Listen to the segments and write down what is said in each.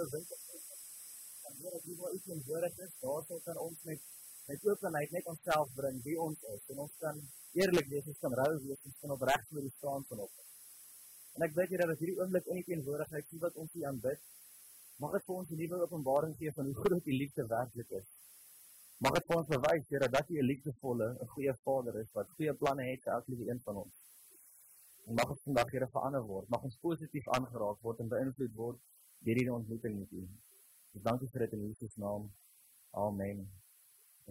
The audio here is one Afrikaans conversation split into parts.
Koue winter. En hoor as jy wel iets in woorde is, daarso kan ons met met openheid net onsself bring wie ons is en ons kan eerlik wees, ons kan rou wees, ons kan opreg met die staan van op. En ek weet jy dat as hierdie oomblik in die teenwoordigheid sien wat ons hier aanbid, mag dit vir ons 'n nuwe openbaring gee van hoe groot die liefde werklik is. Mag dit vir ons bewys Here dat U 'n liefdevolle, 'n goeie Vader is wat goeie planne het vir elke een van ons. En mag ons vandag Here verander word, mag ons positief aangeraak word en beïnvloed word hierdie ontmoeting met U. Ons dankie vir dit in Jesus naam. Amen.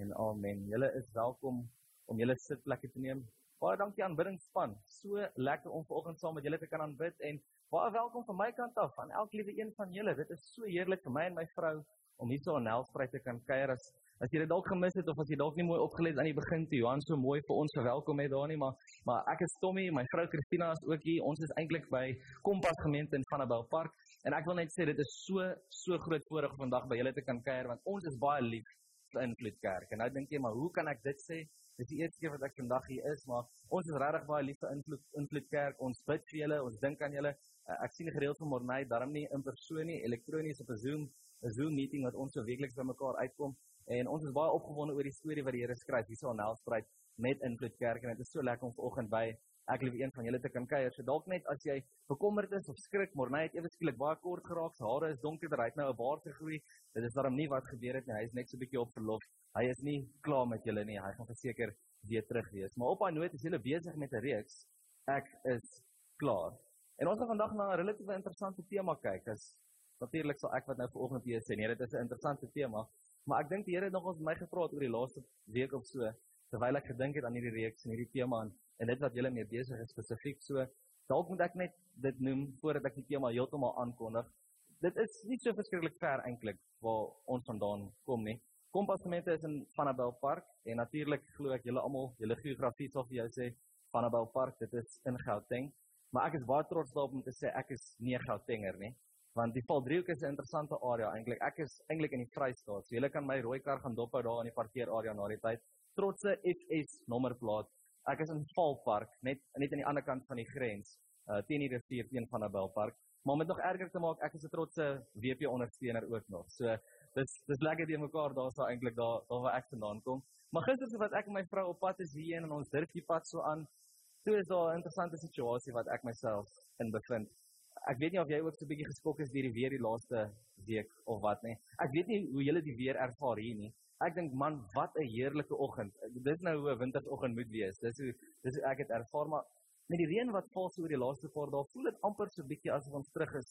En amen. Julle is welkom om julle sitplekke te neem. Baie dankie aan aanbiddingspan. So lekker om vanoggend saam met julle te kan aanbid en baie welkom van my kant af aan elke liewe een van julle. Dit is so heerlik vir my en my vrou om hier so aan Helspruit te kan kuier as as jy dit dalk gemis het of as jy dalk nie mooi opgelet aan die begin toe Johan so mooi vir ons verwelkom het daar nie maar maar ek is Tommy, my vrou Christina is ook hier. Ons is eintlik by Kompas gemeente in Vanabel Park en ek wil net sê dit is so so groot voorreg vandag by julle te kan kuier want ons is baie lief vir Invloed Kerk. En nou dink jy maar hoe kan ek dit sê? Dis die eerste keer wat ek vandag hier is, maar ons is regtig baie lief vir Invloed Invloed Kerk. Ons bid vir julle, ons dink aan julle. Ek sien gereeld van Morney, daarom nie in persoon nie, elektronies op 'n Zoom 'n Zoom meeting wat ons so weekliks bymekaar uitkom en ons is baie opgewonde oor die storie wat die Here skryf hierso aan Helspruit met Invloed Kerk en dit is so lekker om vanoggend by ek lief een van julle te kan kuier. So dalk net as jy bekommerd is of skrik, maar net ewe skielik baie kort geraak, sy hare is donkerder, hy het nou 'n baard gegroei. Dit is daarom nie wat gebeur het nie. Hy is net so 'n bietjie op verlof. Hy is nie klaar met julle nie. Hy gaan verseker weer terug wees. Maar op daai noot is julle besig met 'n reeks. Ek is klaar. En ons gaan vandag na 'n relatief interessante tema kyk. As natuurlik sal ek wat nou vanoggend hier sê, nee, dit is 'n interessante tema, maar ek dink die Here het nog ons my gepraat oor die laaste week of so terwyl ek gedink het aan hierdie reeks en hierdie tema en, en dit wat julle mee besig is spesifiek so dalk moet ek net dit noem voordat ek die tema heeltemal aankondig. Dit is nie so verskriklik ver eintlik waar ons vandaan kom nie. Kompasgemeente is in Vanabel Park en natuurlik glo ek julle almal, julle geografie sal vir jou sê Vanabel Park, dit is in Gauteng. Maar ek is baie trots daarop om te sê ek is nie 'n Gautenger nie want die Valdriehoek is 'n interessante area eintlik. Ek is eintlik in die Vrystaat. So julle kan my rooi kar gaan dophou daar in die parkeerarea na die tyd. Trotse FS nommerplaat. Ek is in Valpark, net net aan die ander kant van die grens, uh teen die rivier teen van Abel Park. Maar om dit nog erger te maak, ek is 'n trotse WP ondersteuner ook nog. So dis dis lekker die mekaar daar sou eintlik daar daar waar ek vandaan kom. Maar gister so wat ek en my vrou op pad is hier en ons dirk die pad so aan. Toe is daar 'n interessante situasie wat ek myself in bevind ek weet nie of jy ook so 'n bietjie geskok is deur die weer die laaste week of wat nie. Ek weet nie hoe julle die weer ervaar hier nie. Ek dink man, wat 'n heerlike oggend. Dis nou hoe 'n wintersoggend moet wees. Dis hoe dis hoe ek dit ervaar, maar met die reën wat val so oor die laaste paar dae, voel dit amper so bietjie asof ons terug is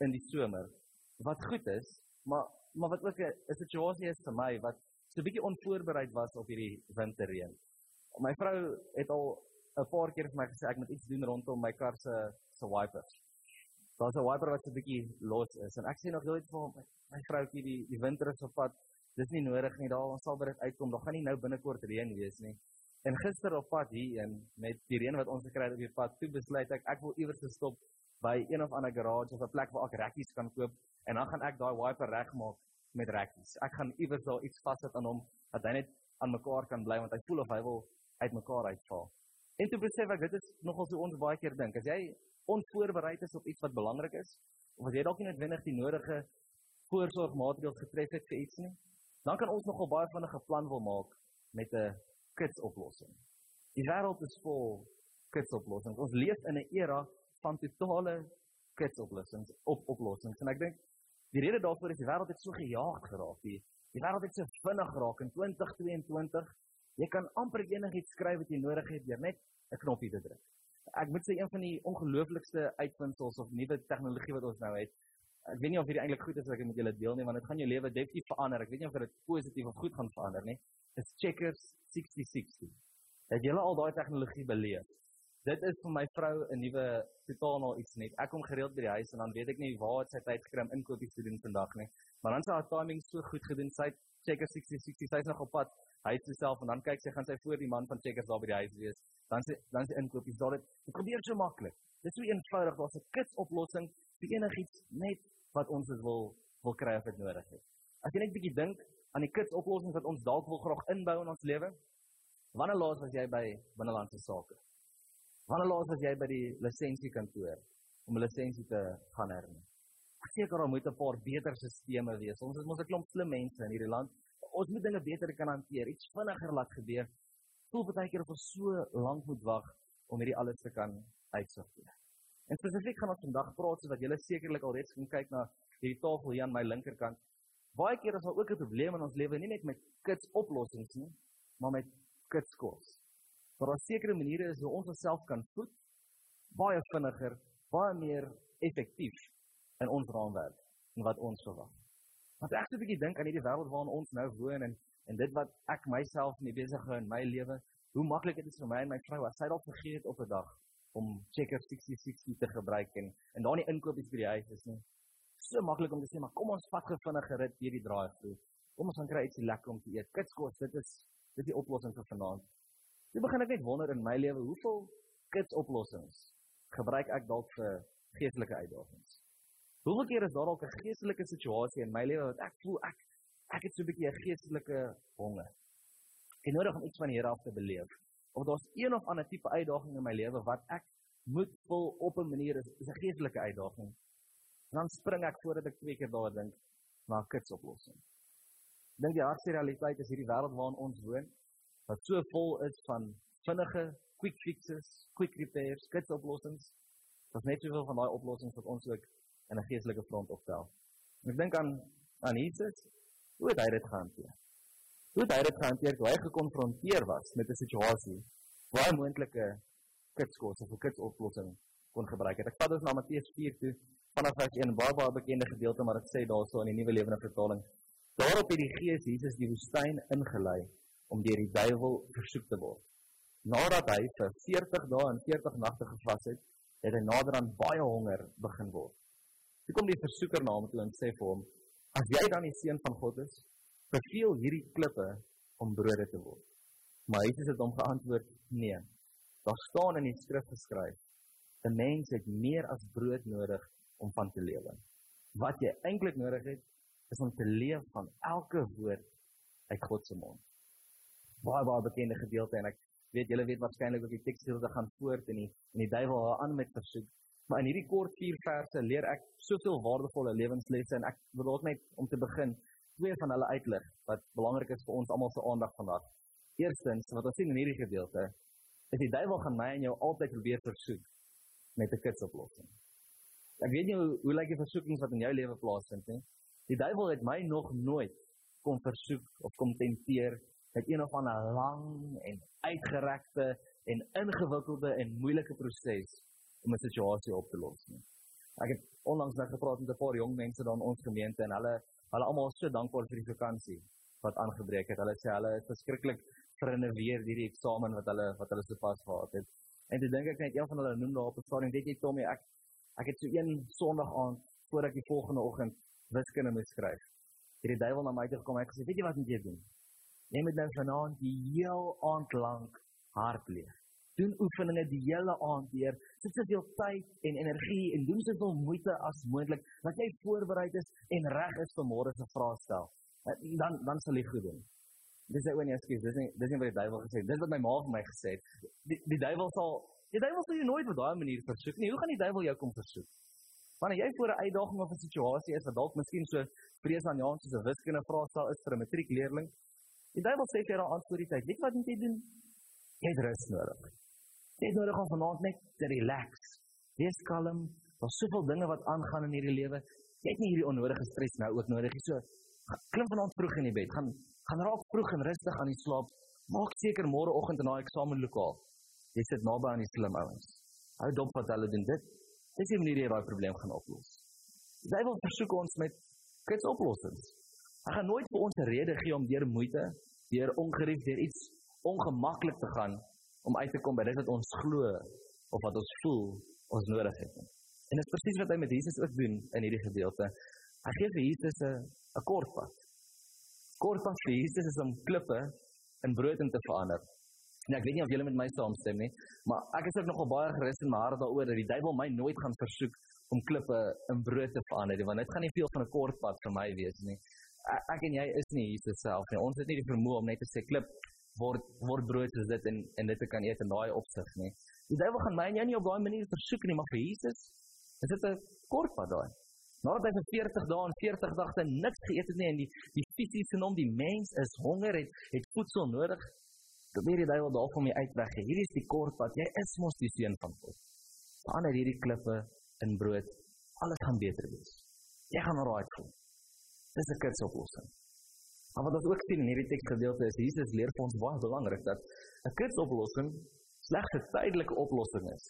in die somer. Wat goed is, maar maar wat ook 'n situasie is vir my wat so bietjie onvoorbereid was op hierdie winterreën. My vrou het al 'n paar keer vir my gesê ek moet iets doen rondom my kar se se wipers daar's 'n wiper wat so bietjie los is en ek sê nog nooit vir my, my vroutjie die die winter is op pad. Dis nie nodig nie. Daar ons sal by dit uitkom. Daar gaan nie nou binnekort reën wees nie. En gister op pad hier en met die reën wat ons gekry het op die pad, toe besluit ek ek wil iewers stop by een of ander garage of 'n plek waar ek rekkies kan koop en dan gaan ek daai wiper regmaak met rekkies. Ek gaan iewers daar iets vassit aan hom dat hy net aan mekaar kan bly want hy voel of hy wil uitmekaar uitval. En toe besef ek dit is nogal so ons baie keer dink. As jy onvoorbereid is op iets wat belangrik is of as jy dalk nie noodwendig die nodige voorsorgmaatreëls getref het vir iets nie, dan kan ons nogal baie vinnige 'n plan wil maak met 'n kits oplossing. Die wêreld is vol kits oplossings. Ons leef in 'n era van totale kits oplossings, op oplossings en ek dink die rede daarvoor is die wêreld het so gejaag geraak. Die, die wêreld het so vinnig geraak in 2022. Jy kan amper enigiets skryf wat jy nodig het deur net 'n knoppie te druk ek moet sê een van die ongelooflikste uitvindings of nuwe tegnologie wat ons nou het. Ek weet nie of hierdie eintlik goed is as ek dit met julle deel nie, want dit gaan jou lewe definitief verander. Ek weet nie of dit positief of goed gaan verander nie. Dis Checkers 6060. Het julle al daai tegnologie beleef? dit is vir my vrou 'n nuwe totaal nou iets net. Ek kom gereeld by die huis en dan weet ek nie waar het sy tyd om inkopies te doen vandag nie. Maar dan sy haar timing so goed gedoen. Sy checker 60 60 sy's nog op pad huis toe self en dan kyk sy gaan sy voor die man van checkers daar by die huis wees. Dan sy dan sy inkopies daar dit. Gebeur so maklik. Dit is so eenvoudig. Daar's 'n kits oplossing vir enigiets net wat ons wil wil kry as dit nodig is. As jy net bietjie dink aan die kits oplossings wat ons dalk wil graag inbou in ons lewe. Wanneer laas was jy by binnelandse sake? Wanneer laas was jy by die lisensiekantoor om 'n lisensie te gaan hernie? Seker daar moet 'n paar beter stelsels wees. Ons is mos 'n klomp slim mense in hierdie land. Ons moet dinge beter kan hanteer. Iets vinniger laat gebeur. Voel baie keer of ons so lank moet wag om hierdie alles te kan uitsorteer. En spesifiek gaan ons vandag praat soos wat julle sekerlik al reeds kan kyk na hierdie tafel hier aan my linkerkant. Baie keer is daar ook 'n probleem in ons lewe nie net met kits oplossings nie, maar met kits kos. Maar daar sekerre maniere is hoe ons onsself kan voed baie vinniger, baie meer effektief in ons raamwerk en wat ons verwag. Want ek het 'n bietjie dink aan hierdie wêreld waarin ons nou woon en en dit wat ek myself mee besig hou in my lewe, hoe maklik dit is vir my en my vrou as sy dalk vergeet op 'n dag om checker 6060 te gebruik en en daar nie inkopies by die huis is nie. So maklik om te sê maar kom ons vat gefvinnig gerit deur die draai-thru. Kom ons gaan kry ietsie lekker om te eet. Kitskos, dit is dit is die oplossing vir vanaand. Toe begin ek net wonder in my lewe, hoeveel kits oplossings gebruik ek dalk vir geestelike uitdagings? Hoeveel keer is daar dalk 'n geestelike situasie in my lewe wat ek voel ek ek het so 'n bietjie 'n geestelike honger. Ek nodig om iets van die Here af te beleef of daar's een of ander tipe uitdaging in my lewe wat ek moet vul op 'n manier is, is 'n geestelike uitdaging. En dan spring ek voordat ek twee keer daar dink na 'n kits oplossing. Dink jy hartse realiteit is hierdie wêreld waarin ons woon wat so vol is van vinnige quick fixes, quick repairs, kits oplossings. Daar's net soveel van daai oplossings wat ons ook in 'n geestelike front opstel. En ek dink aan aan Jesus, hoe het hy dit gehanteer? Hoe het hy dit gehanteer toe hy gekonfronteer was met 'n situasie waar hy moontlike kitskos of 'n kitsoplossing kon gebruik het? Ek vat ons na Matteus 4 toe vanaf vers 1, baie baie bekende gedeelte maar dit sê daarso in die Nuwe Lewende Vertaling. Daarop het die Gees Jesus die woestyn ingelei om deur die duiwel versoek te word. Nadat hy vir 40 dae en 40 nagte gevas het, het hy nader aan baie honger begin word. Toe kom die versoeker na hom toe en sê vir hom: "As jy dan die seun van God is, beveel hierdie klippe om brode te word. Maar Jesus het hom geantwoord: "Nee. Daar staan in die skrif geskryf: 'n Mens het meer as brood nodig om van te lewe. Wat jy eintlik nodig het, is om te leef van elke woord uit God se mond." Baie baie bekende gedeelte en ek weet julle weet waarskynlik ook die teksgedeelte gaan voort en die en die duiwel haar aan met versoek. Maar in hierdie kort 4 verse leer ek soveel waardevolle lewenslesse en ek wil net om te begin twee van hulle uitlig wat belangrik is vir ons almal se aandag vandag. Eerstens, wat ons sien in hierdie gedeelte, is die duiwel gaan my en jou altyd probeer versoek met 'n kitsoplossing. Ek weet nie hoe, hoe lyk die versoekings wat in jou lewe plaasvind nie. Die duiwel het my nog nooit kom versoek of kom tenteer met een of ander lang en uitgerekte en ingewikkelde en moeilike proses om 'n situasie op te los nie. Ek het onlangs net gepraat met 'n paar jong mense daar in ons gemeente en hulle Hulle almal is so dankbaar vir die vakansie wat aangebreek het. Hulle sê hulle is verskriklik vernuweer hierdie eksamen wat hulle wat hulle sopas gehad het. En dit dink ek net een van hulle noem daar op 'n stadium, weet jy Tommy, ek ek het so een Sondag aand voor ek die volgende oggend wiskunde moet skryf. Het die duiwel na my toe gekom en hy gesê, "Weet jy wat moet jy doen? Jy moet nou vanaand die heel aand lank hard lees. Doen oefeninge die hele aand deur. Sit soveel tyd en energie en doen soveel moeite as moontlik dat jy voorberei is en reg is vir môre se vraestel. Eh, dan dan sal jy goed doen. Dis ek wanneer ek sê dis nie dis nie wat die duiwel gesê het. Dis wat my ma vir my gesê het. Die die duiwel sal die duiwel sal jou nooit op daai manier versoek nie. Hoe gaan die duiwel jou kom versoek? Wanneer jy voor 'n uitdaging of 'n situasie is wat dalk miskien so vrees aan jou soos 'n wiskunde vraestel is vir 'n matriekleerling, die duiwel sê vir jou antwoord die tyd. Weet wat moet jy doen? Jy het rus nodig. Het nodig om vanaand net te relax. Wees kalm. Daar's soveel dinge wat aangaan in hierdie lewe. Jy het nie hierdie onnodige stres nou ook nodig nie. So klim vanaand vroeg in die bed. Gaan gaan raak vroeg en rustig aan die slaap. Maak seker môreoggend in daai eksamenlokaal. Jy sit naby aan die slim ouens. Hou dop wat hulle doen. Dit dis die manier hoe jy daai probleem gaan oplos. Jy wil versoek ons met kits oplossings. Hy gaan nooit vir ons 'n rede gee om deur moeite, deur ongerief, deur iets ongemaklik te gaan om uit te kom by dit wat ons glo of wat ons voel ons nodig het. En dit is presies wat hy met Jesus ook doen in hierdie gedeelte. Hy gee vir Jesus 'n 'n kort pad. Kort pad vir Jesus is om klippe in brood in te verander. En ek weet nie of julle met my saamstem nie, maar ek is ook nogal baie gerus in my hart daaroor dat die duiwel my nooit gaan versoek om klippe in brood te verander nie, want dit gaan nie veel van 'n kort pad vir my wees nie. Ek, ek en jy is nie Jesus self nie. Ons het nie die vermoë om net te sê klip word word brood soos dit en en dit te kan eet in daai opsig nie. Die duiwel gaan my en jou nie op daai manier versoek nie, maar vir Jesus is dit 'n kort pad daai. Nadat hy vir 40 dae en 40 dagte niks geëet het nie en die die fisiese nom die mens is honger het het voedsel nodig, probeer die duiwel daarvan my uitweg. Hierdie is die kort pad. Jy is mos die seun van God. Verander hierdie klippe in brood. Alles gaan beter wees. Jy gaan raai voel. Dis 'n kitsoplossing. Maar wat ons ook sien in hierdie teksgedeelte is Jesus leer vir ons baie belangrik dat 'n kitsoplossing slegs 'n tydelike oplossing is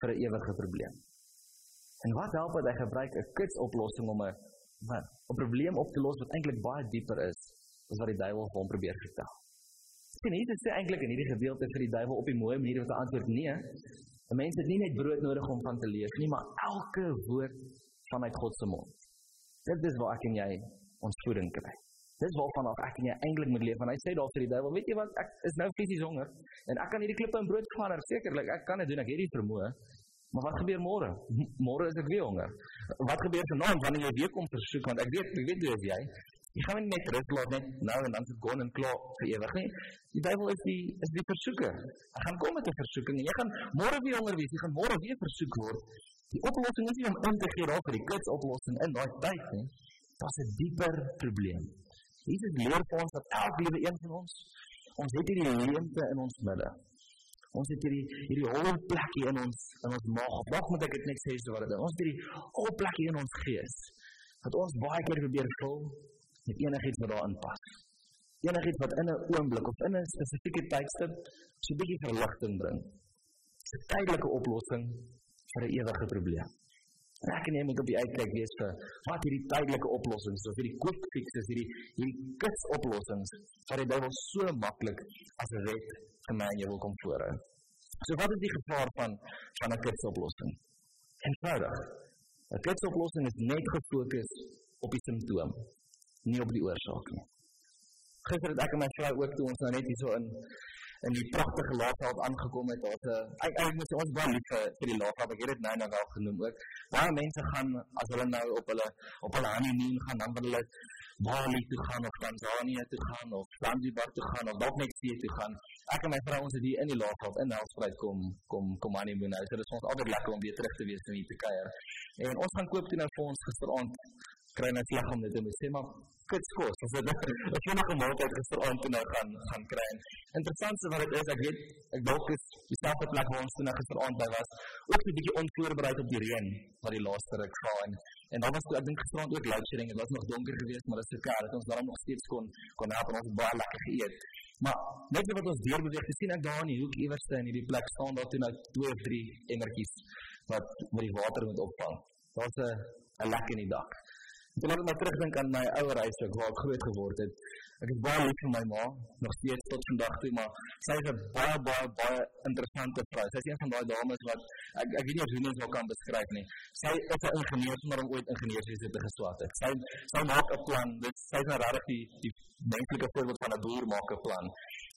vir 'n ewige probleem. En wat help dit hy gebruik 'n kitsoplossing om 'n 'n probleem op te los wat eintlik baie dieper is as wat die duiwel hom probeer vertel. Sien, Jesus sê eintlik in hierdie gedeelte vir die duiwel op die mooi manier om te antwoord: "Nee, 'n mens het nie net brood nodig om van te leef nie, maar elke woord vanuit God se mond." Dit is waar ek en jy ons voeding kry. Dis waarvan af ek en jy eintlik moet leef. En hy sê daar vir die duiwel, weet jy wat, ek is nou fisies honger en ek kan hierdie klippe in brood verander. Sekerlik, ek kan dit doen. Ek het die vermoë. Maar wat gebeur môre? Môre is ek weer honger. Wat gebeur vanaand wanneer jy weer kom versoek want ek weet, weet jy is jy. Jy gaan net rus laat net nou en dan se gaan en klaar vir ewig nie. Die duiwel is die is die versoeker. Hy gaan kom met 'n versoeking en jy gaan môre weer honger wees. Jy gaan môre weer versoek word. Die oplossing is nie om in te gee raak vir die kits oplossing in daai tyd nie. Daar's 'n dieper probleem. Jesus leer vir ons dat elke liewe een van ons ons het hierdie leemte in ons midde. Ons het hierdie hierdie holle plekkie in ons in ons maag. Wat moet ek dit net sê so wat dit? Ons het hierdie holle plekkie in ons gees. Wat ons baie keer probeer vul met enigiets wat daarin pas. Enigiets wat in 'n oomblik of in 'n spesifieke tydstip so 'n bietjie verligting bring. 'n Tydelike oplossing vir 'n ewige probleem. En ek en jy moet op die uitkyk wees vir wat hierdie tydelike oplossings of hierdie quick fixes, hierdie hierdie kits oplossings wat die Bybel so maklik as 'n wet vir my en jou wil kom voorhou. So wat is die gevaar van van 'n kits oplossing? Eenvoudig. 'n Kits oplossing is net gefokus op die simptoom, nie op die oorsaak nie. Gister het ek en my vrou ook toe ons nou net hier so in in die pragtige laafveld aangekom het. Daar's 'n ek moet ons baie lief vir, vir die laafveld. Ek het dit nou nou wel genoem ook. Baie mense gaan as hulle nou op hulle op hulle honeymoon gaan, dan wil hulle Bali toe gaan of Tanzanië toe gaan of Zanzibar toe gaan of dalk net see toe gaan. Ek en my vrou ons het hier in die laafveld in Nelspruit kom kom kom honeymoon. Nou, so dit is ons altyd lekker om weer terug te wees om hier te kuier. En ons gaan koop toe nou vir ons gisteraand kry net slag om dit te sê maar kits kos as dit as jy nog 'n maaltyd gisteraand toe nou gaan gaan kry. Interessant is wat dit is, ek weet ek dalk is dieselfde plek waar ons toe nou gisteraand by was, ook 'n bietjie onvoorberei op die reën wat die laaste ruk gaan en en dan was toe ek dink gisteraand ook load shedding, dit was nog donker geweest, maar dit is okay dat ons daarom nog steeds kon kon help en ons baie lekker geëet. Maar net wat ons deur beweeg, sien ek daar in die hoek iewerste in hierdie plek staan daar toe nou twee of drie emmertjies wat met die water moet opvang. Daar's 'n 'n lek in die dak. Ek laat my terugdink aan my ouer huis waar ek groot geword het. Ek is baie lief vir my ma, nog steeds tot vandag toe, maar sy is 'n baie baie baie interessante vrou. Sy is een van daai dames wat ek ek weet nie jy mens kan beskryf nie. Sy is 'n ingenieur sonder om ooit ingenieurswese te geswat het. Sy sy maak 'n plan. Dit sy is nou regtig die die menslike voorbeeld van 'n boer maak 'n plan.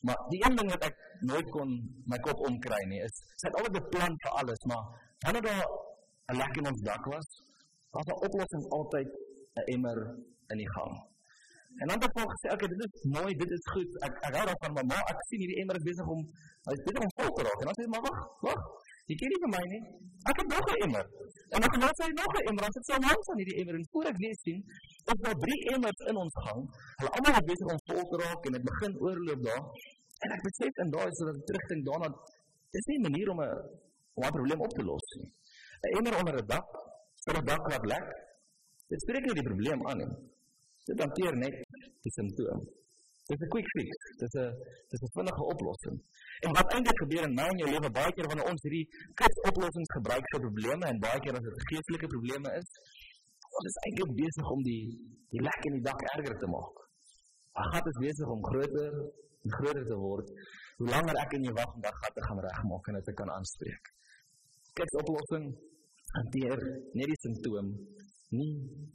Maar die een ding wat ek nooit kon my kop omkry nie is sy het altyd 'n plan vir alles, maar wanneer daar 'n lek in ons dak was, was daar oplossings altyd 'n emmer in die gang. En dan het ek gesê, "Oké, dit is mooi, dit is goed. Ek ek hou daarvan, maar maar ek sien hierdie emmer is besig om hy is besig om vol te raak." En dan sê ek, "Maar wag, wag. Jy ken nie vir my nie. Ek het nog 'n emmer." En dan gaan sy nog 'n emmer, dan sit sy langs aan hierdie emmer en voor ek weer sien, is daar drie emmers in ons gang. Hulle almal is besig om vol te raak en dit begin oorloop daar. En ek besef in daai sodat ek terugdink daarna, dis nie 'n manier om 'n 'n probleem op te los nie. 'n Emmer onder 'n dak, vir 'n dak wat lek, Dit spreek nie die probleem aan nie. Dit hanteer net die simptoom. Dit is 'n quick fix. Dit is 'n dit is 'n vinnige oplossing. En wat eintlik gebeur in my en jou lewe baie keer wanneer ons hierdie quick oplossings gebruik vir probleme en baie keer as dit geestelike probleme is, ons is eintlik besig om die die lek in die dak erger te maak. Ag, dit is besig om groter en groter te word. Hoe langer ek en jy wag om daardie gat te gaan regmaak en dit te kan aanspreek. Kyk, oplossing hanteer net die simptoom, nie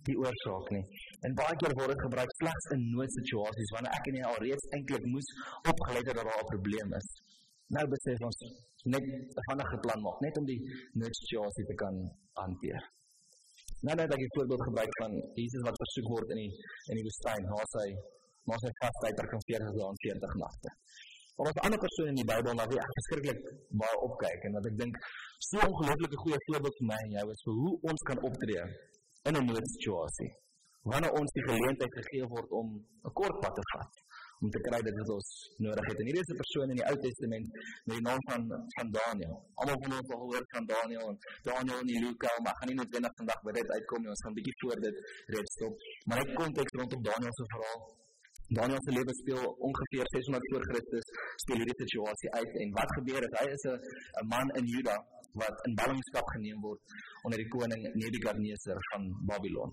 die oorsaak nie. En baie keer word dit gebruik slegs in noodsituasies wanneer ek en jy alreeds eintlik moes opgeleid het dat daar 'n probleem is. Nou besef ons net 'n vinnige plan maak, net om die noodsituasie te kan hanteer. Nou net dat ek 'n voorbeeld gebruik van Jesus wat versoek word in die in die woestyn, na sy maar sy vastheid van 40 dae en 40 nagte. Maar was 'n ander persoon in die Bybel wat ek verskriklik baie opkyk en wat ek dink so 'n ongelooflike goeie voorbeeld vir my en jou is vir hoe ons kan optree in 'n noodsituasie. Wanneer ons die geleentheid gegee word om 'n kort pad te vat om te kry dit wat ons nodig het. En hier is 'n persoon in die Ou Testament met die naam van van Daniël. Almal van ons het gehoor van Daniël en Daniël in Luka, maar gaan nie noodwendig vandag by dit uitkom nie. Ons gaan 'n bietjie voor dit reeds stop. Maar hy konteks rondom Daniël se verhaal. Daniël se lewe speel ongeveer 600 voor Christus speel hierdie situasie uit en wat gebeur is hy is 'n 'n man in Juda wat in ballingskap geneem word onder die koning Nebukadneser van Babylon.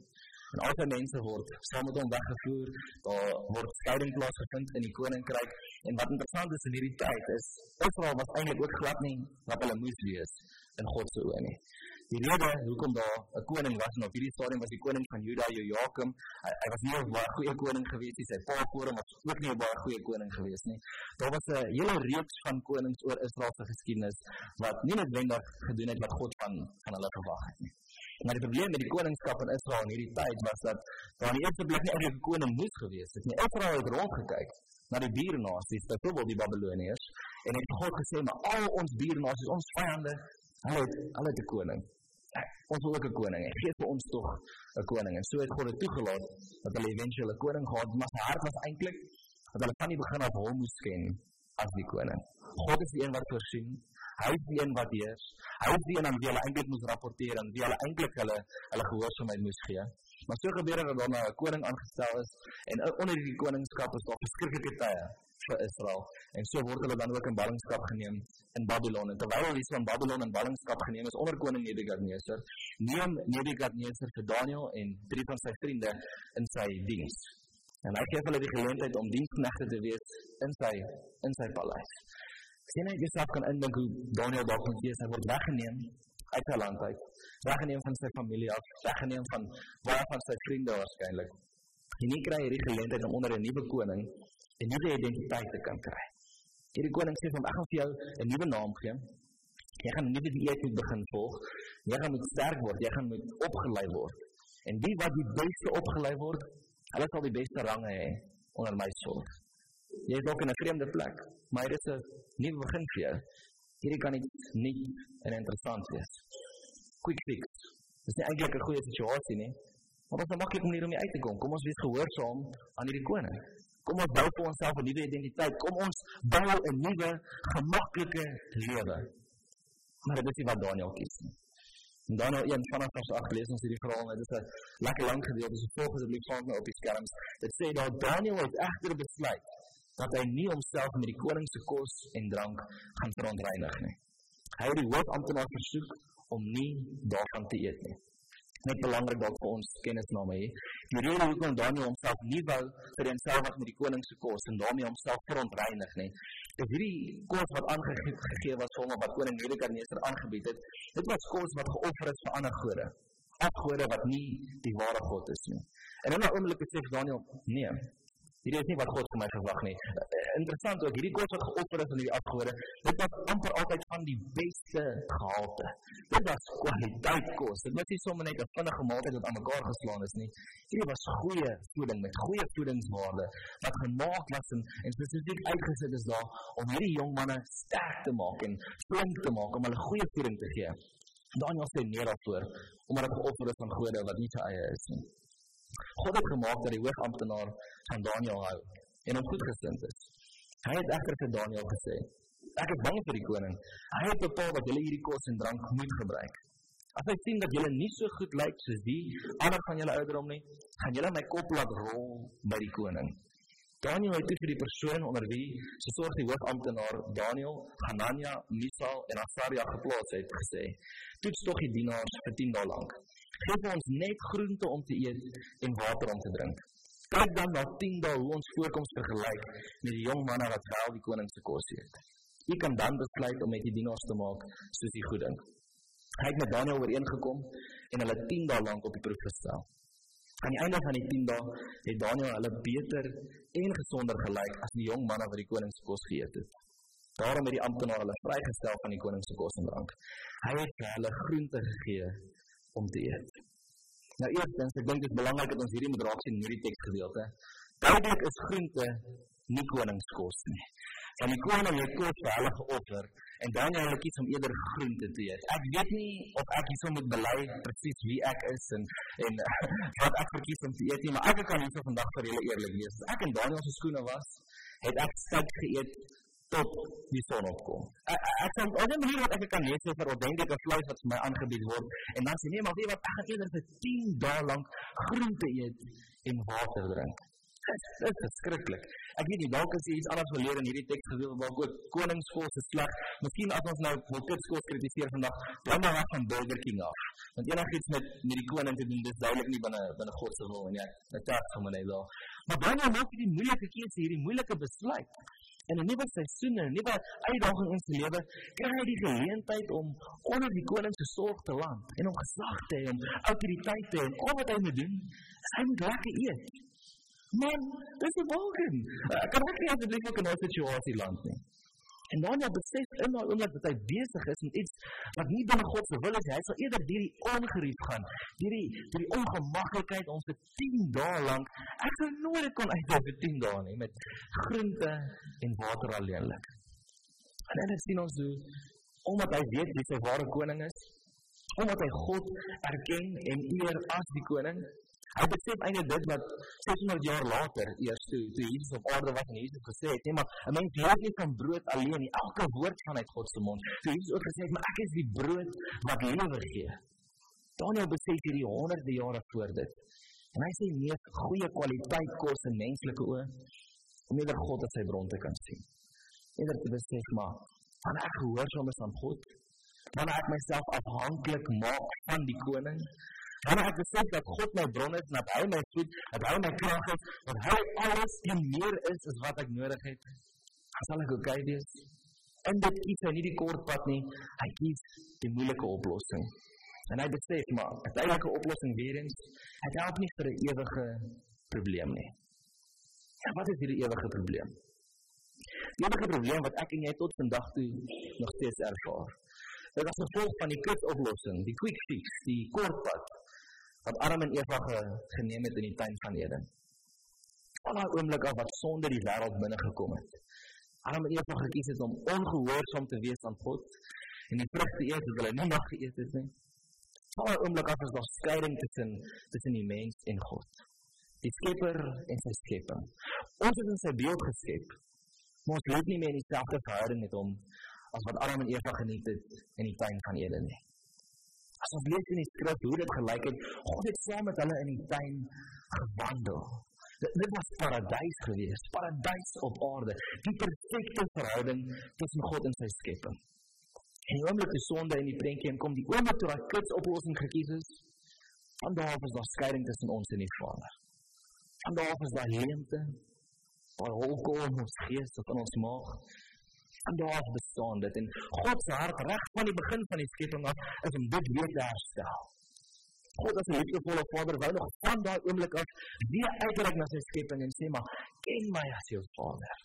En al die mense word saam met hom weggevoer. Daar word skeiding plaasgevind in die koninkryk. En wat interessant is in hierdie tyd is Israel was eintlik ook glad nie wat hulle moes wees in God se oë nie. Die rede hoekom daar 'n koning was en op hierdie stadium was die koning van Juda Joachim, hy, hy was nie 'n baie goeie koning gewees nie. Sy pa Joram was ook nie 'n baie goeie koning gewees nie. Daar was 'n hele reeks van konings oor Israel se geskiedenis wat nie noodwendig gedoen het wat God van van hulle verwag het nie. Maar die probleem met die koningskap in Israel in hierdie tyd was dat daar in die eerste plek nie eintlik 'n koning moes gewees het nie. Israel het rondgekyk na die buurnasies, byvoorbeeld die Babiloniërs, en het God gesê, "Maar al ons buurnasies, ons vyande, hulle het hulle het 'n koning. Ek, ons wil ook 'n koning. Ek gee vir ons tog 'n koning." En so het God dit toegelaat dat hulle eventueel 'n koning gehad, maar sy hart was eintlik dat hulle van die begin af hom moes ken as die koning. God is die een wat voorsien hy is die een wat heers. Hy is die een aan wie hulle eintlik moet rapporteer en wie hulle eintlik hulle hulle gehoorsaamheid moes gee. Maar so gebeur dit dat daar nou 'n koning aangestel is en onder hierdie koningskap is daar verskriklike tye vir Israel. En so word hulle dan ook in ballingskap geneem in Babylon. En terwyl hulle van Babylon in ballingskap geneem is onder koning Nebukadneser, neem Nebukadneser vir Daniël en drie van sy vriende in sy diens. En hy gee hulle die geleentheid om diensknegte te wees in sy in sy paleis. Sien jy jouself kan indink hoe Daniel dalk moet wees, hy word weggeneem uit sy land uit, weggeneem van sy familie af, weggeneem van baie van sy vriende waarskynlik. En nie kry hierdie geleentheid om onder 'n nuwe koning 'n nuwe identiteit te kan kry. Hierdie koning sê van ek gaan vir jou 'n nuwe naam gee. Jy gaan nuwe dieet moet begin volg. Jy gaan moet sterk word, jy gaan moet opgelei word. En die wat die beste opgelei word, hulle sal die beste range hê onder my sorg. Jy is ook in 'n vreemde plek, maar dit is 'n nuwe begin vir jou. Hierdie kan iets nuut en interessant wees. Quick fix. Dis nie eintlik 'n goeie situasie nie, maar dit is 'n maklike manier om uit te kom. Kom ons wees gehoorsaam aan hierdie koning. Kom ons bou vir onsself 'n nuwe identiteit. Kom ons bou 'n nuwe, gemaklike lewe. Maar dit is nie wat Daniel kies nie. En dan nou een vanaf vers 8 lees ons hierdie verhaal, dit is 'n lekker lang gedeelte, so volg asseblief saam met op die skerms. Dit sê dat Daniel het egter besluit dat hy nie homself met die koning se kos en drank gaan verontreinig nie. Hy het die hoofamptenaar versoek om nie daarvan te eet nie. Net belangrik dat vir ons kennisname hê. Die rede hoekom Daniel homself nie wou vereenselwig met die koning se kos en daarmee homself verontreinig nie, is hierdie kos wat aangegee was vir hom wat koning Nebukadneser aangebied het. Dit was kos wat geoffer is vir ander gode, afgode wat nie die ware God is nie. En in 'n oomblik sê Daniel, nee, Hierdie is nie wat God vir my verwag nie. Uh, interessant ook, hierdie kos wat geoffer is aan die afgode, dit was amper altyd van die beste gehalte. Dit was kwaliteit kos. Dit was nie sommer net 'n vinnige maaltyd wat aan mekaar geslaan is nie. Hierdie was goeie voeding met goeie voedingswaarde wat gemaak was en, en spesifiek uitgesit is daar om hierdie jong manne sterk te maak en flink te maak om hulle goeie voeding te gee. Daniel sê nee daarvoor omdat dit geoffer is aan gode wat nie sy eie is nie. God het gemaak dat die hoofamptenaar van Daniel hou en hom goedgesind is. Hy het egter vir Daniel gesê: "Ek is bang vir die koning. Hy het bepaal dat julle hierdie kos en drank moet gebruik. As hy sien dat julle nie so goed lyk soos die ander van julle ouderdom nie, gaan julle my kop laat rol by die koning." Daniel het vir die persoon onder wie se sorg die hoofamptenaar Daniel, Hanania, Misael en Asaria geplaas het gesê: "Toets tog die dienaars vir 10 dae lank gee ons net groente om te eet en water om te drink. Kyk dan na 10 dae hoe ons voorkoms vergelyk met die jong manne wat wel die koning se kos eet. U kan dan besluit om met die dienaars te maak soos u goed dink. Hy het met Daniel ooreengekom en hulle 10 dae lank op die proef gestel. Aan die einde van die 10 dae het Daniel hulle beter en gesonder gelyk as die jong manne wat die koning se kos geëet het. Daarom het die amptenaar hulle vrygestel van die koning se kos en drank. Hy het vir hulle groente gegee om te eet. Nou eerstens, ek dink dit is belangrik dat ons hierdie moet raak sien in hierdie teksgedeelte. Duidelik is groente nie koningskos nie. En die koning het kos vir hulle geoffer en dan hulle kies om eerder groente te eet. Ek weet nie of ek hierso moet bely presies wie ek is en en wat ek verkies om te eet nie, maar ek kan hierso vandag vir julle eerlik wees. As ek in Daniel se skoene was, het ek steak geëet tot die son opkom. Ek ek kan ook nie hier wat ek kan lees vir ordentlike vleis wat vir my aangebied word en dan sê nee, maar weet wat ek gaan eerder vir 10 dae lank groente eet en water drink. Dit is verskriklik. Ek weet nie dalk is iets anders geleer in hierdie teks gedeelte waar ook koningskos is sleg. Miskien as ons nou kitskos kritiseer vandag, dan dan van Burger King af. Want enigiets met met die koning te doen, dis duidelik nie binne binne God se wil nie. Dit taak van my daar. Maar dan maak jy die moeilike keuse, hierdie moeilike besluit. En 'n nuwe seisoen, 'n nuwe uitdaging in sy lewe, kry hy die geleentheid om onder die koning se sorg te land en om gesag te hê en autoriteit te hê en al wat hy moet doen, is hy moet lekker eet. Man, dis 'n. Ek kan ook nie asseblief ook in 'n situasie land nie. En dan ja, besef in daai oomblik dat hy besig is met iets wat nie binne God se wil is, hy sal eerder deur die ongerief gaan, deur die deur die ongemaklikheid ons vir 10 dae lank. Ek sou nooit kon uithou vir 10 dae nie met groente en water alleenlik. En dan sien ons hoe omdat hy weet wie sy ware koning is, omdat hy God erken en eer as die koning, Hy besef eintlik dit wat 600 jaar later eers toe toe Jesus op aarde was en Jesus gesê het, nee maar 'n mens leef nie van brood alleen nie, elke woord vanuit God se mond. Toe Jesus ook gesê het, maar ek is die brood wat lewe gee. Daniel besef hierdie honderde jare voor dit. En hy sê nee, goeie kwaliteit kos in menslike oë om eerder God as sy bron te kan sien. Eerder te besef maar, wanneer ek gehoorsaam is aan God, wanneer ek myself afhanklik maak van die koning, Wanneer ek besef dat God my bron is, dat hy my voed, dat hy my krag is, dat hy alles en meer is as wat ek nodig het, sal ek oké wees. En dit hy nie die kort pad nie, hy kies die moeilike oplossing. En hy besef maar, uiteindelike oplossing weer eens, hy help nie vir 'n ewige probleem nie. Ja, wat is hierdie ewige probleem? Die ewige probleem wat ek en jy tot vandag toe nog steeds ervaar. Dit is 'n gevolg van die quick oplossing, die quick fix, die kort pad wat Adam en Eva ge, geneem het in die tuin van Eden. Van daai oomblik af wat sonde die wêreld binne gekom het. Adam en Eva gekies het om ongehoorsaam te wees aan God en die vrug te eet wat hulle nie mag geëet het nie. Van daai oomblik af is daar skeiding tussen tussen die mens en God. Die Skepper en sy skepping. Ons is in sy beeld geskep. Maar ons leef nie meer in dieselfde verhouding met hom as wat Adam en Eva geniet het in die tuin van Eden nie. As ons lees in die skrif hoe dit gelyk het, God het saam met hulle in die tuin gewandel. Dit, dit was paradys geweest, paradys op aarde, die perfekte verhouding tussen God en sy skepping. En die oomblik die sonde in die prentjie kom, die oomblik toe daai kits oplossing gekies is, van daar af is daar skeiding tussen ons en die Vader. Van daar af is daar leemte, daai holkom in ons gees of in ons maag, daar bestaan dit en God se hart reg van die begin van die skepping af is om dit weer te herstel. God as 'n liefdevolle Vader wou nog van daai oomblik af weer uitreik na sy skepping en sê maar ken my as jou Vader.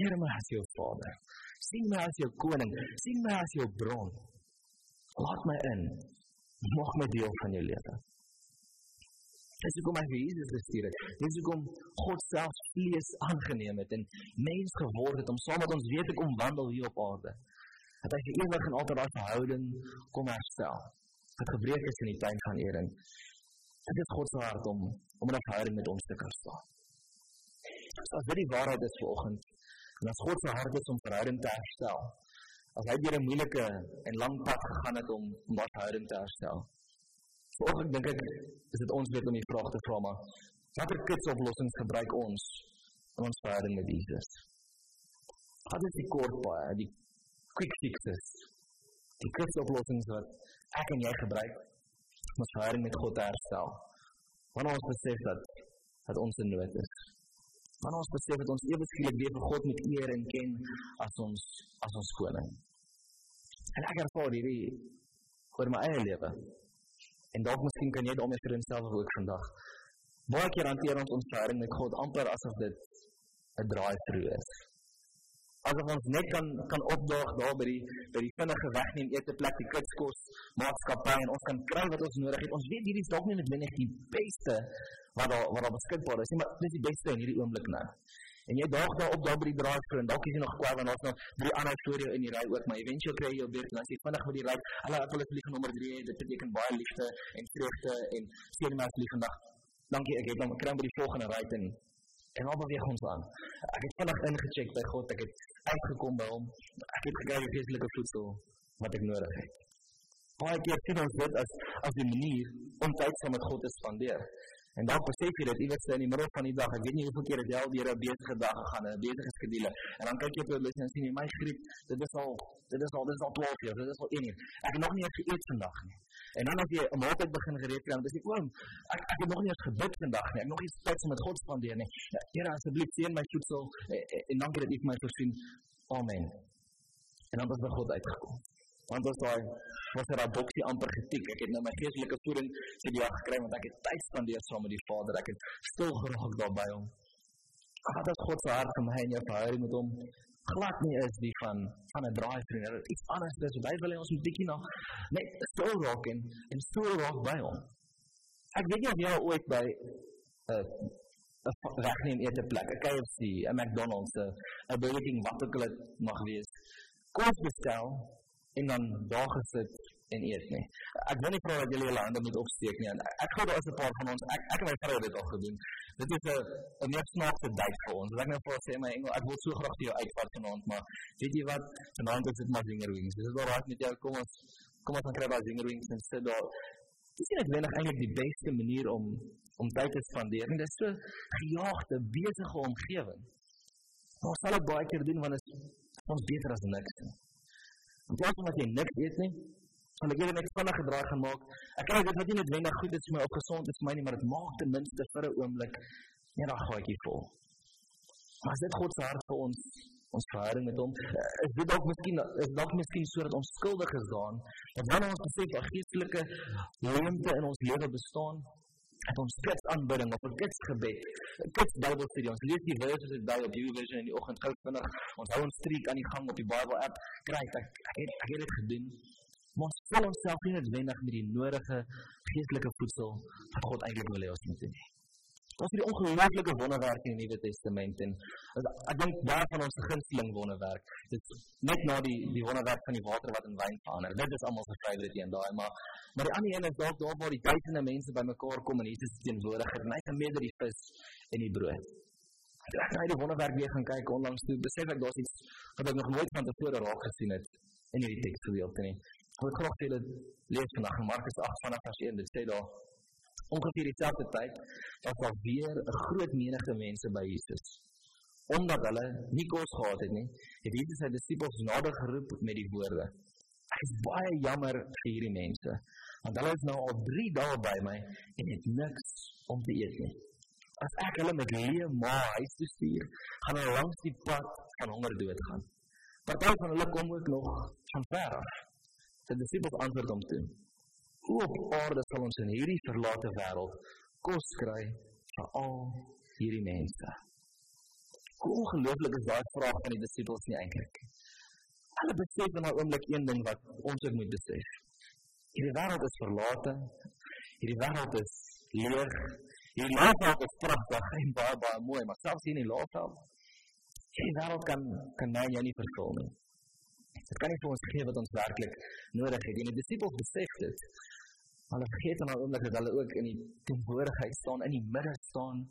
Eer my as jou Vader. sien my as jou koning, sien my as jou bron. Laat my in. Mag my deel van jou lewe. Dis hoekom hy Jesus gestuur het. Dis hoekom God self vlees aangeneem het en mens geword het om saam met ons weet te kom wandel hier op aarde. Dat hy vir ewig en altyd daai verhouding kom herstel. Wat gebreek is in die tuin van Eden. Dit is God se hart om om 'n verhouding met ons te kan staan. So as dit die waarheid is vanoggend, en as God se hart is om verhouding te herstel, as hy deur 'n moeilike en lang pad gegaan het om om daai verhouding te herstel, Vanoggend dink ek is dit ons weet om die vraag te vra maar watter kitsoplossings gebruik ons in ons verhouding met Jesus? Wat is die kort paai, die quick fixes? Die kitsoplossings wat ek en jy gebruik om ons verhouding met God te herstel. Wanneer ons besef dat dat ons in nood is. Wanneer ons besef dat ons ewe skielik weer vir God moet eer en ken as ons as ons koning. En ek ervaar hierdie oor my eie lewe. En dalk miskien kan jy daarmee vir jouself ook vandag. Baie keer hanteer ons ons verhouding met God amper asof dit 'n drive-through is. Asof ons net kan kan opdaag daar by die by die vinnige wegneem ete plek die kitskos maatskappy en ons kan kry wat ons nodig het. Ons weet hierdie is dalk nie net die beste wat daar wat daar beskikbaar is nie, maar dit is die beste in hierdie oomblik nou. En jy daag daar op daar by die drive-through en dalk is jy nog kwaad want daar's nog drie ander storie in die ry ook, maar eventueel kry jy jou beurt en as jy vinnig met die ry, hulle het hulle vlieg nommer 3, dit beteken baie liefde en vreugde en seën my asseblief vandag. Dankie, ek het dan kry by die volgende ry en en al beweeg ons aan. Ek het vinnig ingecheck by God, ek het uitgekom by hom. Ek het gekry die geestelike voedsel wat ek nodig het. Baie keer sien ons dit as as 'n manier om tyd saam met God te spandeer. En dan besef jy dat iewers in die middel van die dag, ek weet nie hoeveel keer het jy al deur 'n besige dag gegaan, 'n besige skedule. En dan kyk jy op jou lys en sien jy my griep, dit is al dit is al dit is al 12 uur, dit is al 1 uur. Ek het nog nie eens geëet vandag nie. En dan as jy 'n maaltyd begin gereed kry, dan sê jy, "Oom, ek ek het nog nie eens gebid vandag nie. Ek nog nie tyd met God spandeer nie. Ja, Here, asseblief seën my voedsel en, en dankie dat U vir my voorsien. Amen." En dan ons by God uitgekom. Want ons daai was er 'n boksie amper getik. Ek het nou my geestelike voeding die dag gekry want ek het tyd spandeer saam met die Vader. Ek het stil geraak daar by hom. Wat is God se hart vir my en jou verhouding met hom? Glad nie is die van van 'n draaivrou. Dit is anders dis hy wil hê ons moet bietjie nog net stil raak en en stil raak by hom. Ek weet nie of jy al ooit by 'n uh, 'n wegneem eet 'n plek, 'n KFC, 'n McDonald's, 'n Burger King, wat ook al dit mag wees. Kos bestel en dan daar gesit en eet nie. Ek wil nie vra dat julle julle hande moet opsteek nie. Ek glo daar is 'n paar van ons. Ek ek en my vrou het dit al gedoen. Dit is 'n 'n meer snaakse date vir ons. Ek nou vir sê my engel, ek wil so graag jou uitvat vanaand, maar weet jy wat? Vanaand is dit maar zinger wings. Dis wel reg met jou. Kom ons kom ons kry daai zinger wings en sit daar. Dis nie net eintlik die beste manier om om tyd te spandeer nie. Dit is so gejaagde, besige omgewing. Ons sal dit baie keer doen want dit is ons beter as niks. In van dat jy niks eet nie, sal ek net 'n vinnige draai gaan maak. Ek kyk dit wat nie noodwendig goed is vir my op gesond is vir my nie, maar dit maak ten minste vir 'n oomblik net 'n gaatjie vol. Maar dit God se hart vir ons ons verhouding met hom is dit dalk miskien is dalk miskien sodat ons skuldig is daan dat wanneer ons besef dat geestelike leemte in ons lewe bestaan het ons kits aanbidding of 'n kits gebed, 'n kits Bybelstudie. Ons lees die verse wat by op YouVersion in die oggend gou vinnig. Ons hou ons streek aan die gang op die Bible app. Kry ek ek het ek het dit gedoen. Ons vul onsself nie noodwendig met die nodige geestelike voedsel wat God eintlik wil hê ons moet doen. Ons het die ongelooflike wonderwerke in die Nuwe Testament en ek dink baie van ons gunsteling wonderwerk. Dit net na die die wonderwerk van die water wat in wyn verander. Dit is almal se favourite een daai, maar maar die ander een is dalk daar waar die duisende mense bymekaar kom en Jesus teenwoordig en hy gemeet die vis en die brood. Ek het nou die wonderwerk weer gaan kyk onlangs toe besef ek daar's iets wat ek nog nooit van tevore raak gesien het in hierdie teksgedeelte nie. Ek wil graag julle lees vandag Markus 8 vanaf vers 1. Dit sê daar ongeveer dieselfde tyd was daar weer 'n groot menigte mense by Jesus. Omdat hulle nie kos gehad het nie, het Jesus sy disippels nader geroep met die woorde: "Ek is baie jammer vir hierdie mense, want hulle is nou al 3 dae by my en het niks om te eet nie. As ek hulle met leë maag huis toe stuur, gaan hulle langs die pad van honger doodgaan. Party van hulle kom ook nog van ver af." Sy disippels antwoord hom toe: op aarde sal ons in hierdie verlate wêreld kos kry vir al hierdie mense? Hoe ongelooflik is daai vraag van die disippels nie eintlik? Hulle besef in daai oomblik een ding wat ons ook moet besef. Hierdie wêreld is verlate. Hierdie wêreld is leeg. Hierdie wêreld is pragtig en baie baie mooi, maar selfs hier in die laafveld, hierdie wêreld kan kan my jou nie vervul nie. Dit kan nie vir ons gee wat ons werklik nodig het. En die disippels besef dit. Hulle vergeet dan oomblik dat hulle ook in die teenwoordigheid staan, in die midde staan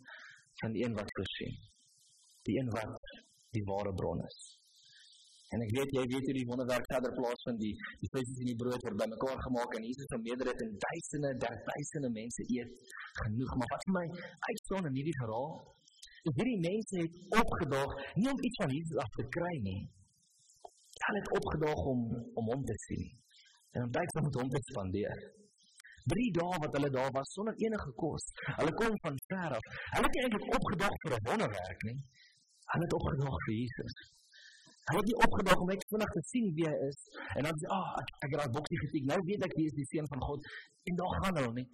van die een wat voorsien. Die een wat die ware bron is. En ek weet jy weet hoe die wonderwerk verder plaasvind die die vleisies en die brood word bymekaar gemaak en Jesus vermeerder dit en duisende, duisende mense eet genoeg. Maar wat vir my uitstaan in hierdie verhaal, is hierdie mense het opgedaag nie om iets van Jesus af te kry nie. Hulle het opgedaag om om hom te sien en om tyd met hom te spandeer. 3 dae wat hulle daar was sonder enige kos. Hulle kom van ver af. Hulle het eintlik opgedag vir 'n wonderwerk, nie? Hulle het opgedag vir Jesus. Hy het nie opgedag om net vinnig te sien wie hy is en dan sê, "Ag, oh, ek ek het daai boksie getik. Nou weet ek wie is die seun van God." En daar gaan hulle nie.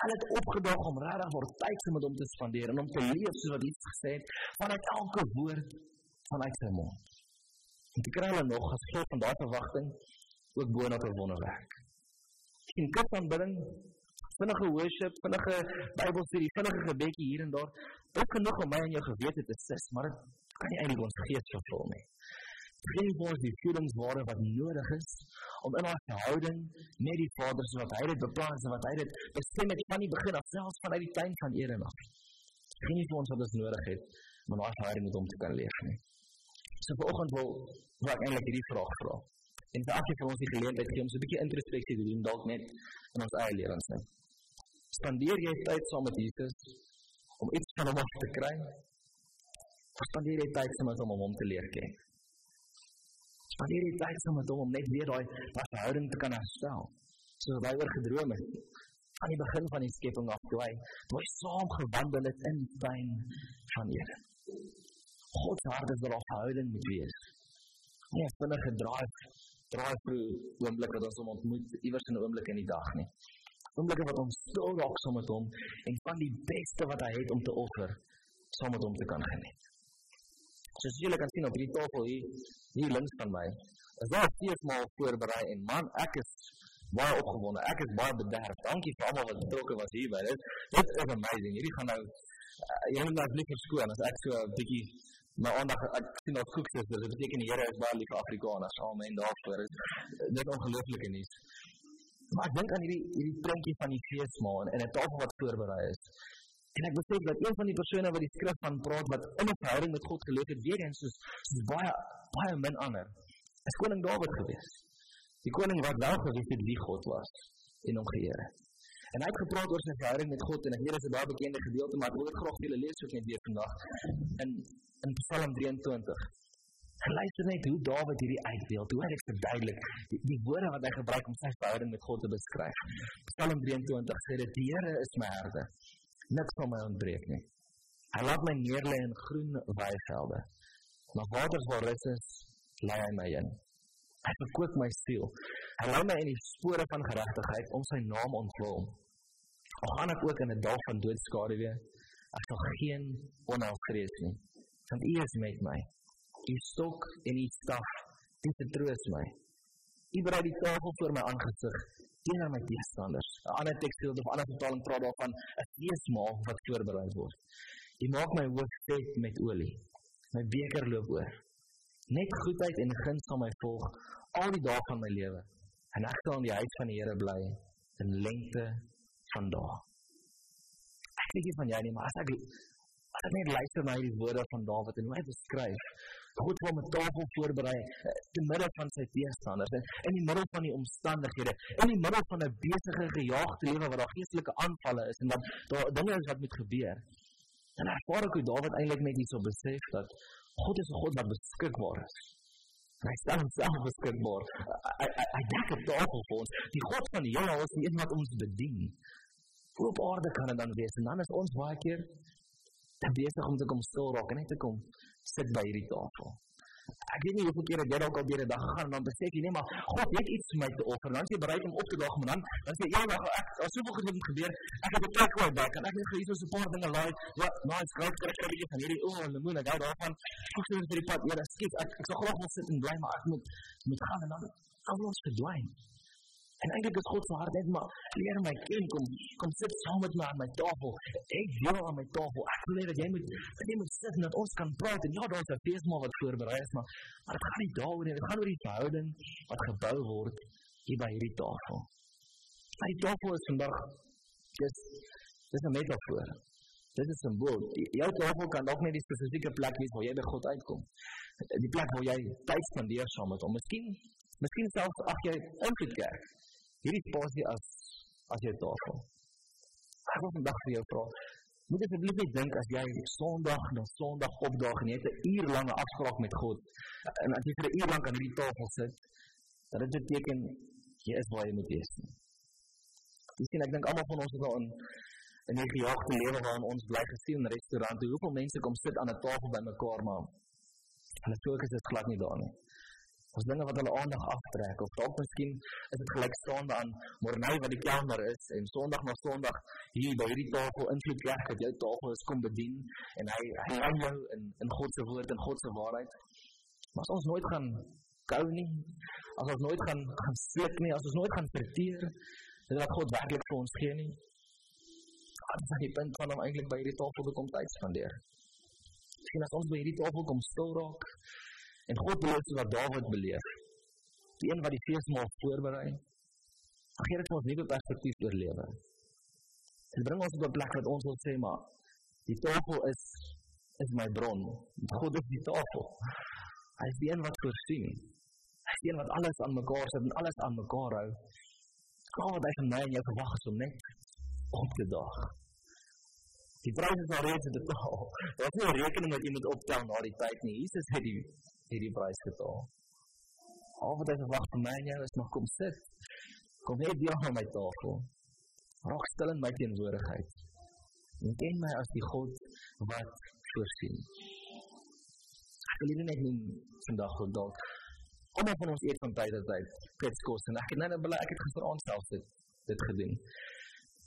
Hulle het opgedag om regtig vir tyd te met hom te spandeer en om te leef soos wat hy gesê het vanuit elke woord vanuit sy mond. En te kry hulle nog as gevolg van daai verwagting ook boonop 'n wonderwerk. En kap van bidding vinnige worship, vinnige Bybelstudie, vinnige gebedjie hier en daar, ook genoeg om my en jou gewete te sis, maar dit kan nie eintlik ons gees vervul nie gee vir ons die voedingsware wat nodig is om in ons verhouding met die Vader soos wat hy dit beplan en wat hy dit bestem het van die begin af selfs vanuit die tuin van Eden af. Gee vir ons wat ons nodig het om in ons verhouding met hom te kan leef nie. So vanoggend wil wil ek eintlik hierdie vraag vra. En vir elkeen van ons die geleentheid gee om so 'n bietjie introspeksie te doen dalk net in ons eie lewens net. Spandeer jy tyd saam met Jesus om iets van hom te kry? Of spandeer jy tyd saam met hom om hom te leer ken? Spandeer die tyd saam met hom om net weer daai verhouding te kan herstel. So baie oor gedroom het aan die begin van die skepping af toe hy toe hy saam gewandel het in die tuin van Eden. God se hart is daar 'n verhouding met wees. Nie 'n vinnige draai draai vir oomblik wat ons hom ontmoet iewers in 'n oomblik in die dag nie. Oomblikke wat ons stil raak saam met hom en van die beste wat hy het om te offer saam met hom te kan geniet. Soos julle kan sien op hierdie tafel hier, hier links van my, is daar feesmaal voorberei en man, ek is baie opgewonde. Ek is baie bederf. Dankie vir almal wat betrokke was hier by dit. Dit is amazing. Hierdie gaan nou uh, jy moet nou net verskoon as ek so 'n bietjie my aandag ek sien dat koeks is. Dit beteken die Here is baie lief vir Afrikaners. Amen daarvoor. Dit is ongelooflike nuus. Maar ek dink aan hierdie hierdie prentjie van die feesmaal en 'n tafel wat voorberei is. En ek besef dat een van die persone wat die skrif van praat wat in 'n verhouding met God geleef het, weer eens soos soos baie baie min ander, is koning Dawid gewees. Die koning wat wel geweet het wie God was en hom geëer het. En hy het gepraat oor sy verhouding met God en ek weet dit is 'n baie bekende gedeelte, maar ek wil graag vir julle lees ook net weer vandag in in Psalm 23. Luister net hoe Dawid hierdie uitbeeld, hoe hy dit verduidelik, die, die woorde wat hy gebruik om sy verhouding met God te beskryf. Psalm 23 sê dit: "Die Here is my herder niks van my ontbreek nie. Hy laat my neerlê in groen weivelde. Na waters waar rus is, lei hy my in. Hy verkoop my siel. Hy lei my in die spore van geregtigheid om sy naam ontwil. Gaan ek ook in 'n dal van doodskaduwee, ek sal geen onheil vrees nie, want U is met my. U stok en U staf, dit vertroos my. U berei die tafel voor my aangesig teenoor my teestanders. 'n Ander teksgedeelte of ander vertaling praat daarvan 'n feesmaal wat voorberei word. U maak my hoof vet met olie. My beker loop oor. Net goedheid en guns sal my volg al die dae van my lewe. En ek sal in die huis van die Here bly in lengte van dae. Ek weet nie van jou nie, maar as ek as ek net luister na hierdie woorde van Dawid en hoe hy beskryf God wil 'n tafel voorberei te midde van sy teestanders en in die middel van die omstandighede, in die middel van 'n besige gejaagde lewe waar daar geestelike aanvalle is en dan daar dinge is wat moet gebeur. En ervaar ek hoe Dawid eintlik net hierso besef dat God is 'n God wat beskikbaar is. Hy staan homself beskikbaar. Hy hy hy dek 'n tafel vir ons. Die God van die hemel is die een wat ons bedien. Hoe op aarde kan dit dan wees? En dan is ons baie keer besig om te kom stil raak en net te kom sit by hierdie tafel. Ek weet nie hoeveel keer ek dit dalk al deur 'n dag gegaan en dan besef jy nee maar God het iets vir my te offer. Dan is jy bereid om op te daag, maar dan dan sê eendag ek daar soveel goed moet gebeur. Ek het 'n plek waar ek kan ek net hier so 'n paar dinge laai. Wat nou is groot kry ek bietjie van hierdie o, oh, lemoen ek hou daarvan. Ek sê vir die pad, ja, skiet ek ek sou graag wil sit en bly maar ek moet moet gaan en dan kan ons verdwyn. En eintlik is God se hart net maar leer my ken kom kom sit saam met my aan my tafel. Ek wil aan my tafel. Ek wil hê dat jy moet dat jy moet sit en dat ons kan praat en ja, daar's 'n feesmaal wat voorberei is, maar maar dit gaan nie daaroor nie. Dit gaan oor die verhouding wat gebou word hier by hierdie tafel. Die tafel is vandag dis dis 'n metafoor. Dit is 'n simbool. Jou tafel kan dalk net die spesifieke plek wees waar jy by God uitkom. Die plek waar jy tyd spandeer saam met hom. Miskien miskien selfs ag jy in die kerk hierdie spasie as as jou tafel. Ek wil vandag vir jou vra, moet jy asseblief net dink as jy Sondag na Sondag opdaag en jy het 'n uur lange afspraak met God en as jy vir 'n uur lank aan hierdie tafel sit, dan dit beteken jy is waar jy moet wees. Dis sien ek dink almal van ons is al in 'n gejaagde lewe waarin ons bly gesien in restaurante. Hoeveel mense kom sit aan 'n tafel bymekaar maar Hulle fokus is glad nie daar nie. Ons dinge wat hulle aandag aftrek of dalk miskien is dit gelykstaande aan Morney wat die kelner is en Sondag na Sondag hier by hierdie tafel invloed kry dat jou tafel is kom bedien en hy hy hou jou in in God se woord en God se waarheid. Maar as ons nooit gaan kou nie, as ons nooit gaan gaan sluk nie, as ons nooit gaan verteer dit wat God werklik vir ons gee nie. Wat is die punt van om eintlik by hierdie tafel te kom tyd spandeer? Sien as ons by hierdie tafel kom stil raak En God beloof wat Dawid beleef. Die een wat die feesmaal voorberei. Gee dit ons nuwe perspektief oor lewe. Dit bring ons op 'n plek wat ons wil sê maar die tafel is is my bron. God is die tafel. Hy is die een wat voorsien. Hy is die een wat alles aan mekaar sit en alles aan mekaar hou. God, hy van my en jou verwag is om net op te daag. Die pryse is al reeds betaal. Daar is nie 'n rekening wat jy moet optel na die tyd nie. Jesus het die hierdie prys betaal. Al wat hy verwag van my en jou is nog kom sit. Kom net hier aan my tafel. Raak stil in my teenwoordigheid. En ken my as die God wat voorsien. Ek wil net nie vandag goed dalk. Op van ons eet van tyd tot tyd. Kitskos en ek het nou bely ek het gisteraand self dit dit gedoen.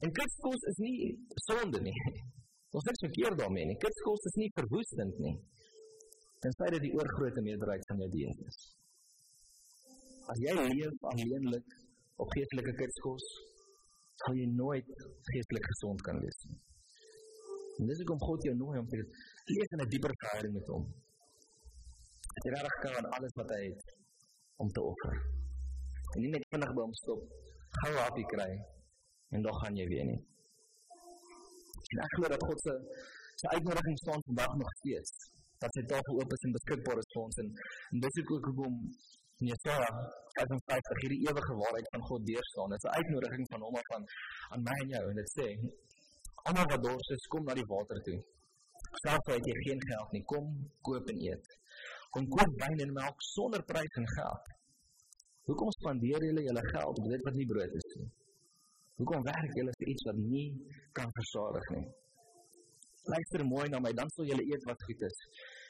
En kitskos is nie sonde nie. Ons sê verkeerd daarmee nie. Kitskos is nie verwoestend nie tensy dit die oorgrootste meerderheid van jou dieet is. As jy leef alleenlik op geestelike kitskos, sal jy nooit geestelik gesond kan wees nie. En dis hoekom God jou nooi om te leef in 'n dieper verhouding met hom. Jy raak kan aan alles wat hy het om te offer. En nie net vinnig by hom stop, gou happy kry en dan gaan jy weer nie. En ek glo dat God se se uitnodiging staan vandag nog steeds dat sy tafel oop is en beskikbaar is vir ons en, en dis ook hoekom Jesaja as ons kyk vir hierdie ewige waarheid van God deurstaan. Dit is 'n uitnodiging van hom af aan aan my en jou en dit sê almal wat dors is, kom na die water toe. Selfs al het jy geen geld nie, kom koop en eet. Kom koop wyn en melk sonder prys en geld. Hoekom spandeer julle julle geld op dit wat nie brood is nie? Hoekom werk julle vir iets wat nie kan versadig nie? Luister mooi na my, dan sal julle eet wat goed is.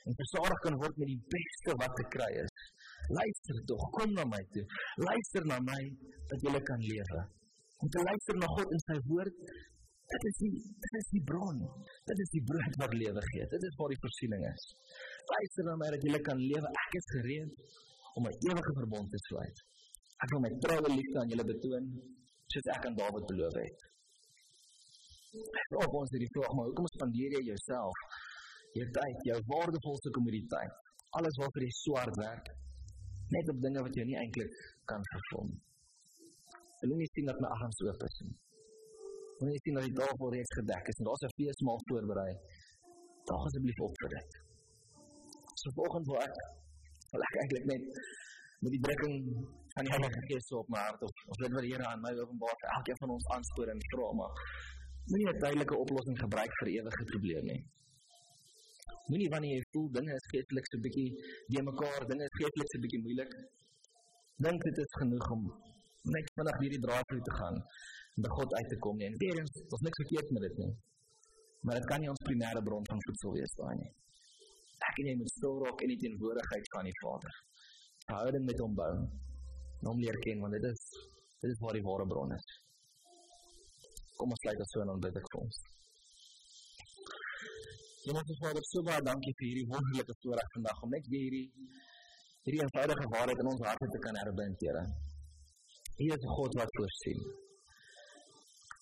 En versadig kan word met die beste wat te kry is. Luister tog, kom na my toe. Luister na my dat julle kan lewe. Om te luister na God en sy woord, dit is die dit is die bron. Dit is die brood wat lewe gee. Dit is waar die voorsiening is. Luister na my dat julle kan lewe. Ek is gereed om 'n ewige verbond te sluit. Ek wil my troue liefde aan julle betoon, soos ek aan Dawid beloof het. Op ons hierdie vraag, maar hoekom spandeer jy jouself, jou tyd, jou waardevolste kommoditeit, alles waarvoor jy swaar werk, net op dinge wat jy nie eintlik kan vervul nie. Wil nie sien dat my arms oop is nie. Wil nie sien dat die tafel reeds gedek is en daar's 'n feesmaal voorberei. Daag asseblief op vir dit. So volgens wil ek wil ek eintlik net met die drukking van die Heilige Gees op my hart of of dit wat die Here aan my openbaar, elkeen van ons aanspoor en vra maar moenie 'n tydelike oplossing gebruik vir ewige probleme nie. Moenie wanneer jy voel dinge is geestelik so bietjie de mekaar, dinge is geestelik so bietjie moeilik, dink dit is genoeg om net vinnig hierdie draad toe te gaan en by God uit te kom nie. En weer eens, daar's niks verkeerd met dit nie. Maar dit kan nie ons primêre bron van voedsel wees daai nie. Ek en jy moet stil raak in die teenwoordigheid van die Vader. Verhouding met hom bou. Hom leer ken want dit is dit is waar die ware bron is. Kom ons sluit en dan bid ek vir ons. Hemelse Vader, so baie dankie vir hierdie wonderlike voorreg vandag om net weer hierdie hierdie eenvoudige waarheid in ons harte te kan herbind, Here. U is God wat voorsien.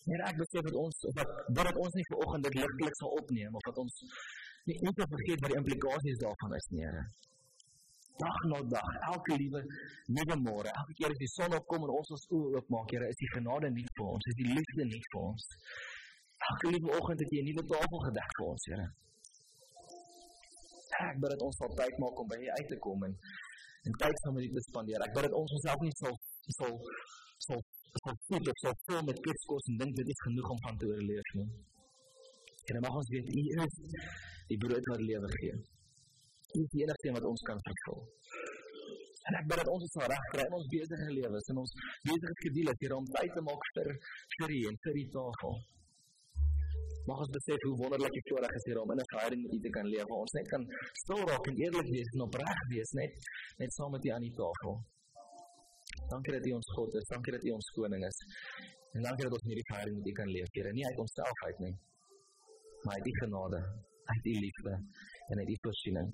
Here, ek besef dat ons of dat dat ons nie vanoggend dit ligtelik sal opneem of dat ons nie net vergeet wat die implikasies daarvan is Here dag na dag, elke liewe nuwe môre, elke keer as die son opkom en ons ons oë oopmaak, Here, is die genade nie vir ons, is die liefde nie vir ons. Elke liewe oggend het jy 'n nuwe tafel gedek vir ons, Here. Ek bid dat ons sal tyd maak om by U uit te kom en en tyd saam met U te spandeer. Ek bid dat ons onsself nie sal sal sal sal voel of sal voel met kitskos en dink dit is genoeg om van te oorleef nie. En dan mag ons weet U is die brood wat lewe gee. U is die enigste wat ons kan vervul. En ek bid dat ons dit sal regkry in ons besige lewens en ons besige skedules hier om tyd te maak vir vir U en vir die tafel. Mag ons besef hoe wonderlik die voorreg is hier om in 'n verhouding met U te kan leef. Ons net kan stil raak en eerlik wees en opreg wees net net saam met U aan die tafel. Dankie dat U ons God is. Dankie dat U ons koning is. En dankie dat ons hierdie verhouding met U kan leef, Here, nie uit onsself uit nie, maar uit U genade, uit U liefde en uit U voorsiening.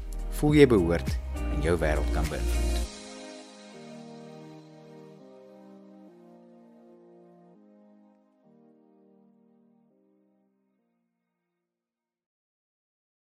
voel jy behoort en jou wêreld kan beïnvloed.